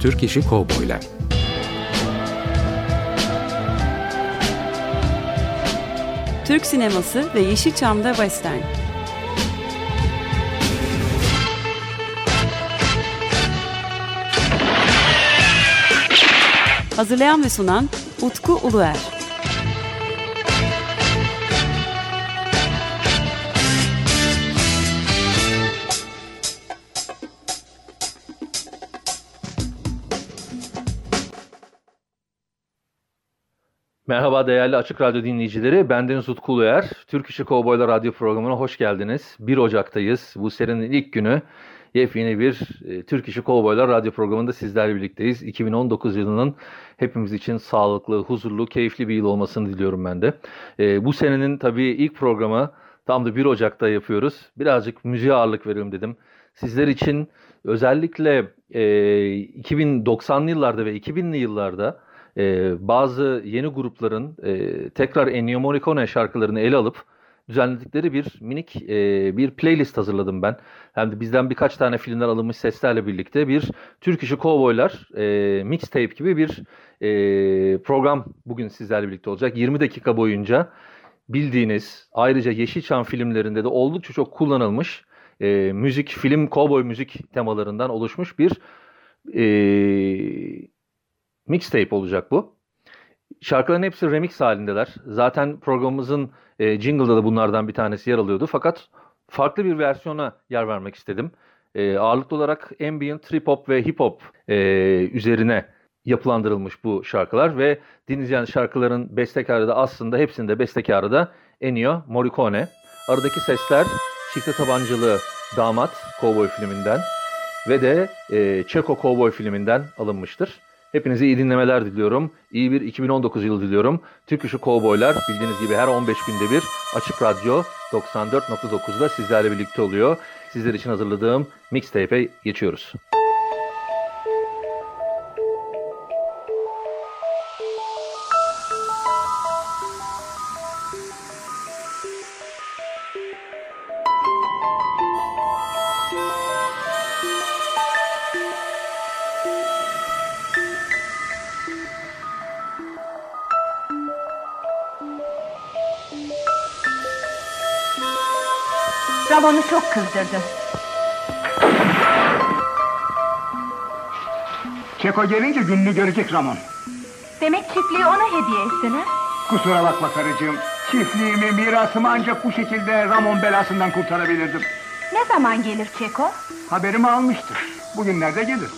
Türk İşi Kovboylar Türk sineması ve Yeşilçam'da Western. Hazırlayan ve sunan Utku Uluer. Merhaba değerli Açık Radyo dinleyicileri. Bendeniz Utku Uluer. Türk İşi Kovboylar Radyo programına hoş geldiniz. 1 Ocak'tayız. Bu serinin ilk günü yepyeni bir e, Türk İşi Kovboylar Radyo programında sizlerle birlikteyiz. 2019 yılının hepimiz için sağlıklı, huzurlu, keyifli bir yıl olmasını diliyorum ben de. E, bu senenin tabii ilk programı tam da 1 Ocak'ta yapıyoruz. Birazcık müziğe ağırlık verelim dedim. Sizler için özellikle e, 2090'lı yıllarda ve 2000'li yıllarda e, bazı yeni grupların e, tekrar Ennio Morricone şarkılarını ele alıp düzenledikleri bir minik e, bir playlist hazırladım ben. Hem de bizden birkaç tane filmden alınmış seslerle birlikte bir Türk işi kovboylar e, mixtape gibi bir e, program bugün sizlerle birlikte olacak. 20 dakika boyunca bildiğiniz ayrıca Yeşilçam filmlerinde de oldukça çok kullanılmış e, müzik, film, kovboy müzik temalarından oluşmuş bir e, mixtape olacak bu. Şarkıların hepsi remix halindeler. Zaten programımızın e, jingle'da da bunlardan bir tanesi yer alıyordu. Fakat farklı bir versiyona yer vermek istedim. E, ağırlıklı olarak ambient, trip hop ve hip hop e, üzerine yapılandırılmış bu şarkılar ve dinleyeceğiniz şarkıların bestekarı da aslında hepsinde bestekarı da Ennio Morricone. Aradaki sesler Çifte Tabancalı Damat Cowboy filminden ve de e, Çeko Cowboy filminden alınmıştır. Hepinize iyi dinlemeler diliyorum. İyi bir 2019 yılı diliyorum. Türk İşi Kovboylar bildiğiniz gibi her 15 günde bir Açık Radyo 94.9'da sizlerle birlikte oluyor. Sizler için hazırladığım mixtape'e geçiyoruz. Ramon'u çok kızdırdın. Çeko gelince gününü görecek Ramon. Demek çiftliği ona hediye ettin ha? Kusura bakma karıcığım. Çiftliğimi, mirasımı ancak bu şekilde Ramon belasından kurtarabilirdim. Ne zaman gelir Çeko? Haberimi almıştır. Bugünlerde gelir.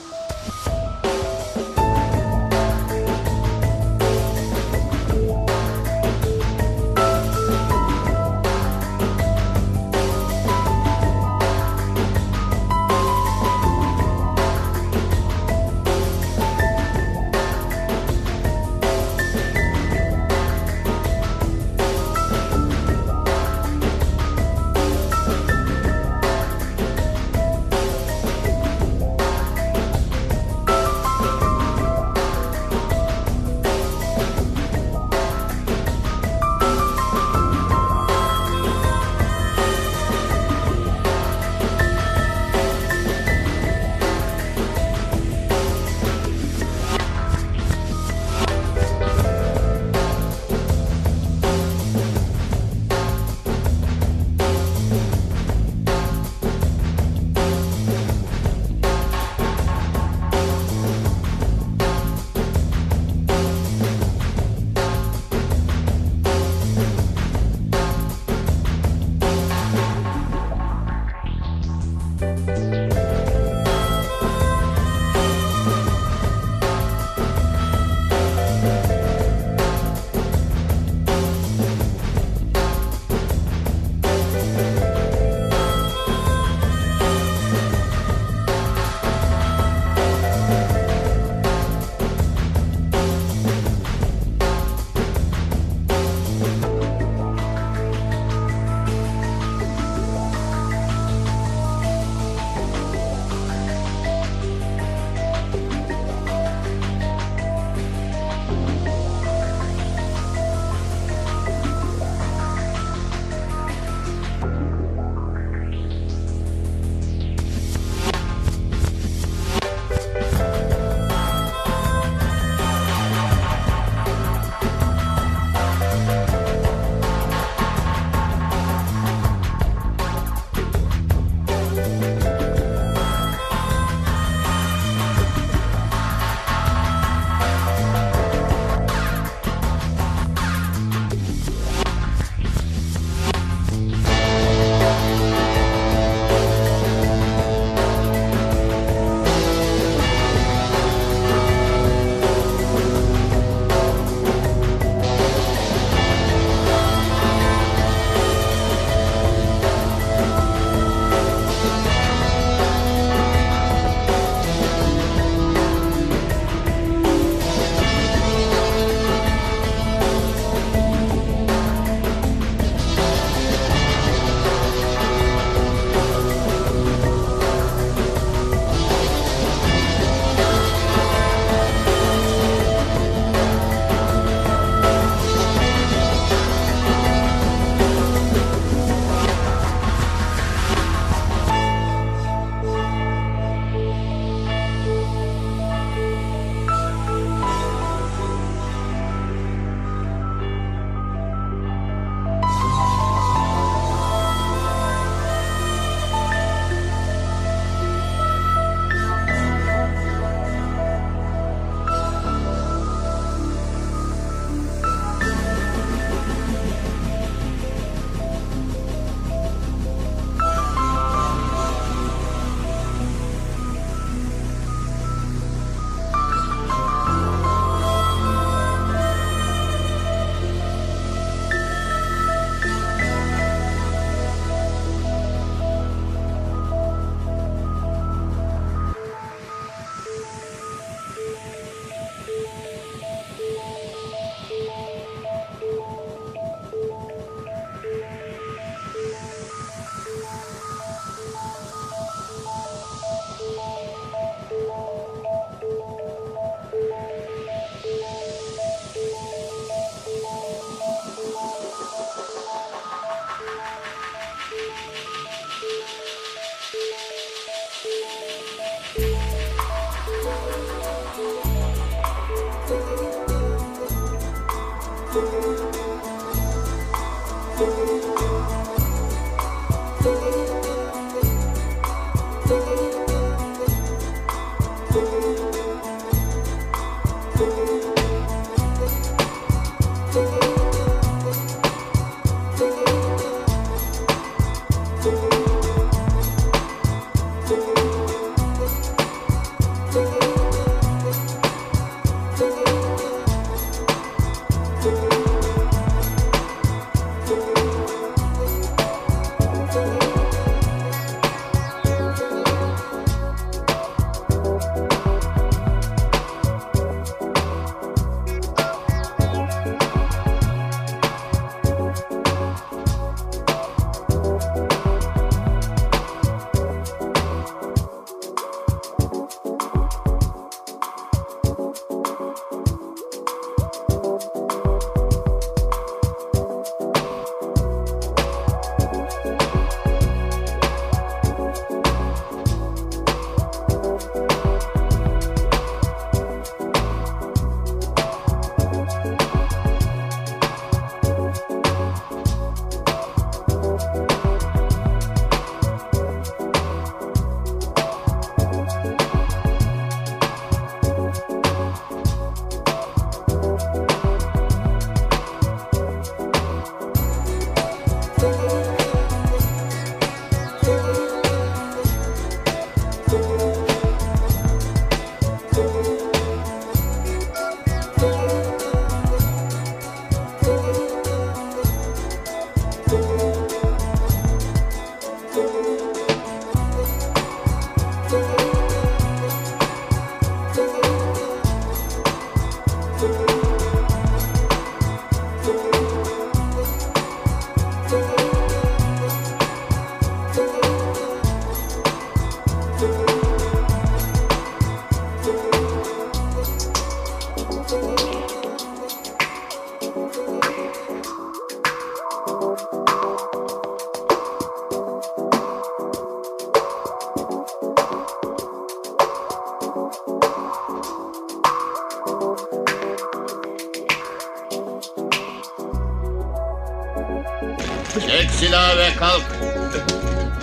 Kalk.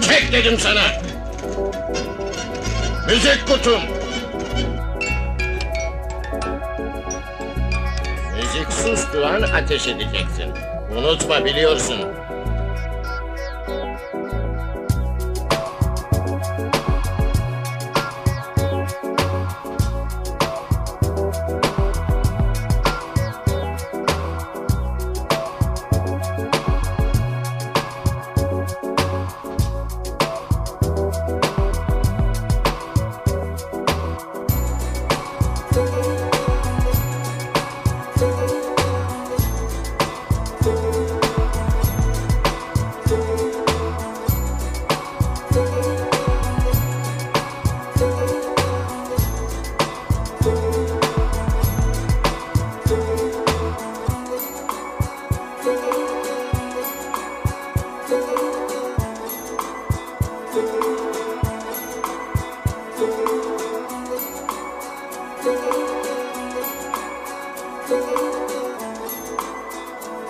Çek dedim sana. Müzik kutum. Müzik sustuğu an ateş edeceksin. Unutma biliyorsun.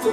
Bu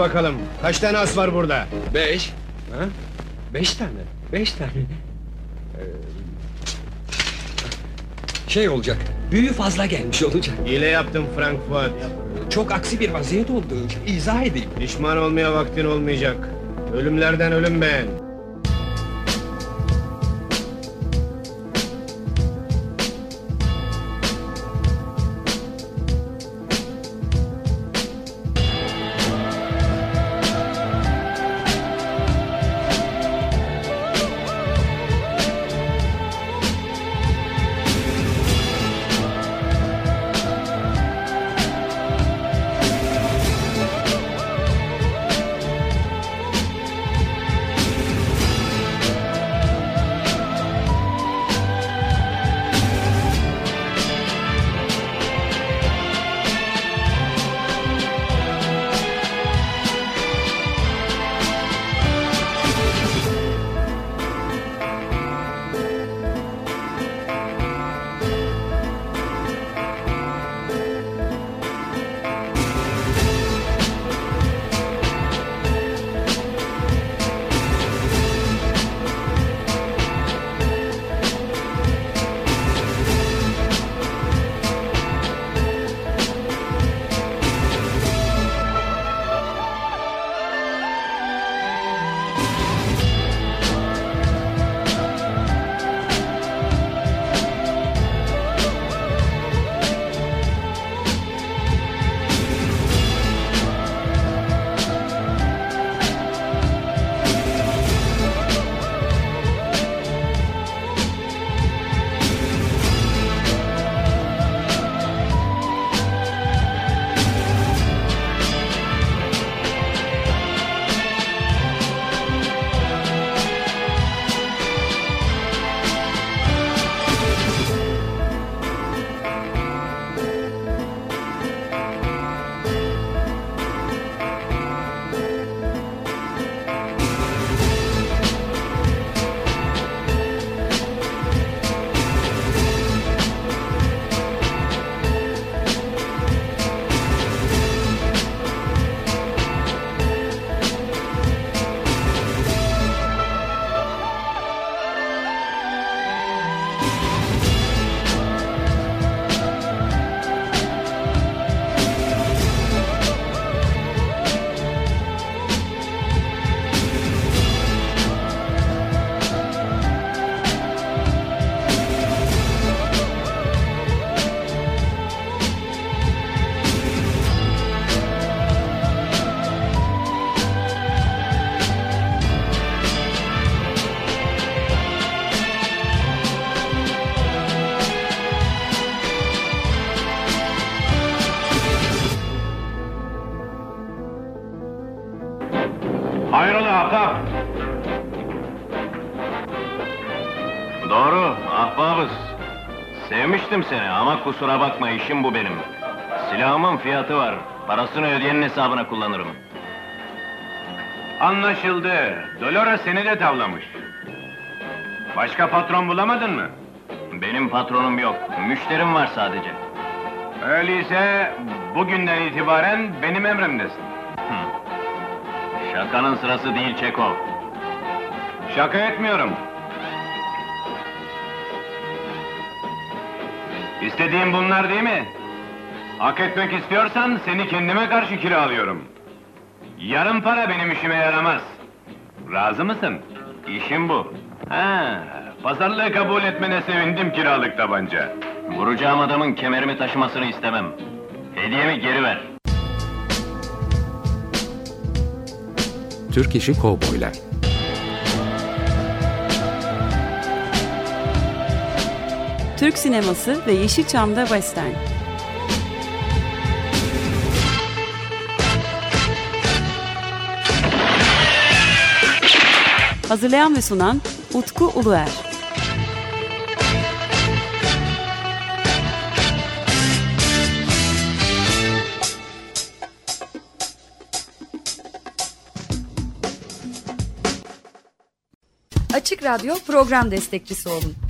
bakalım. Kaç tane as var burada? Beş. Ha? Beş tane. Beş tane. Ee, Şey olacak. Büyü fazla gelmiş olacak. Hile yaptım Frank Fuat. Çok aksi bir vaziyet oldu. İzah edeyim. Pişman olmaya vaktin olmayacak. Ölümlerden ölüm beğen. Ama kusura bakma işim bu benim. Silahımın fiyatı var. Parasını ödeyenin hesabına kullanırım. Anlaşıldı. Dolores seni de tavlamış. Başka patron bulamadın mı? Benim patronum yok. Müşterim var sadece. Öyleyse bugünden itibaren benim emrimdesin. Şakanın sırası değil Çeko. Şaka etmiyorum. İstediğim bunlar değil mi? Hak etmek istiyorsan seni kendime karşı kiralıyorum. Yarım para benim işime yaramaz. Razı mısın? İşim bu. Ha, pazarlığı kabul etmene sevindim kiralık tabanca. Vuracağım adamın kemerimi taşımasını istemem. Hediyemi geri ver. Türk İşi Kovboylar Türk sineması ve Yeşilçam'da Western. Hazırlayan ve sunan Utku Uluer. Açık Radyo program destekçisi olun.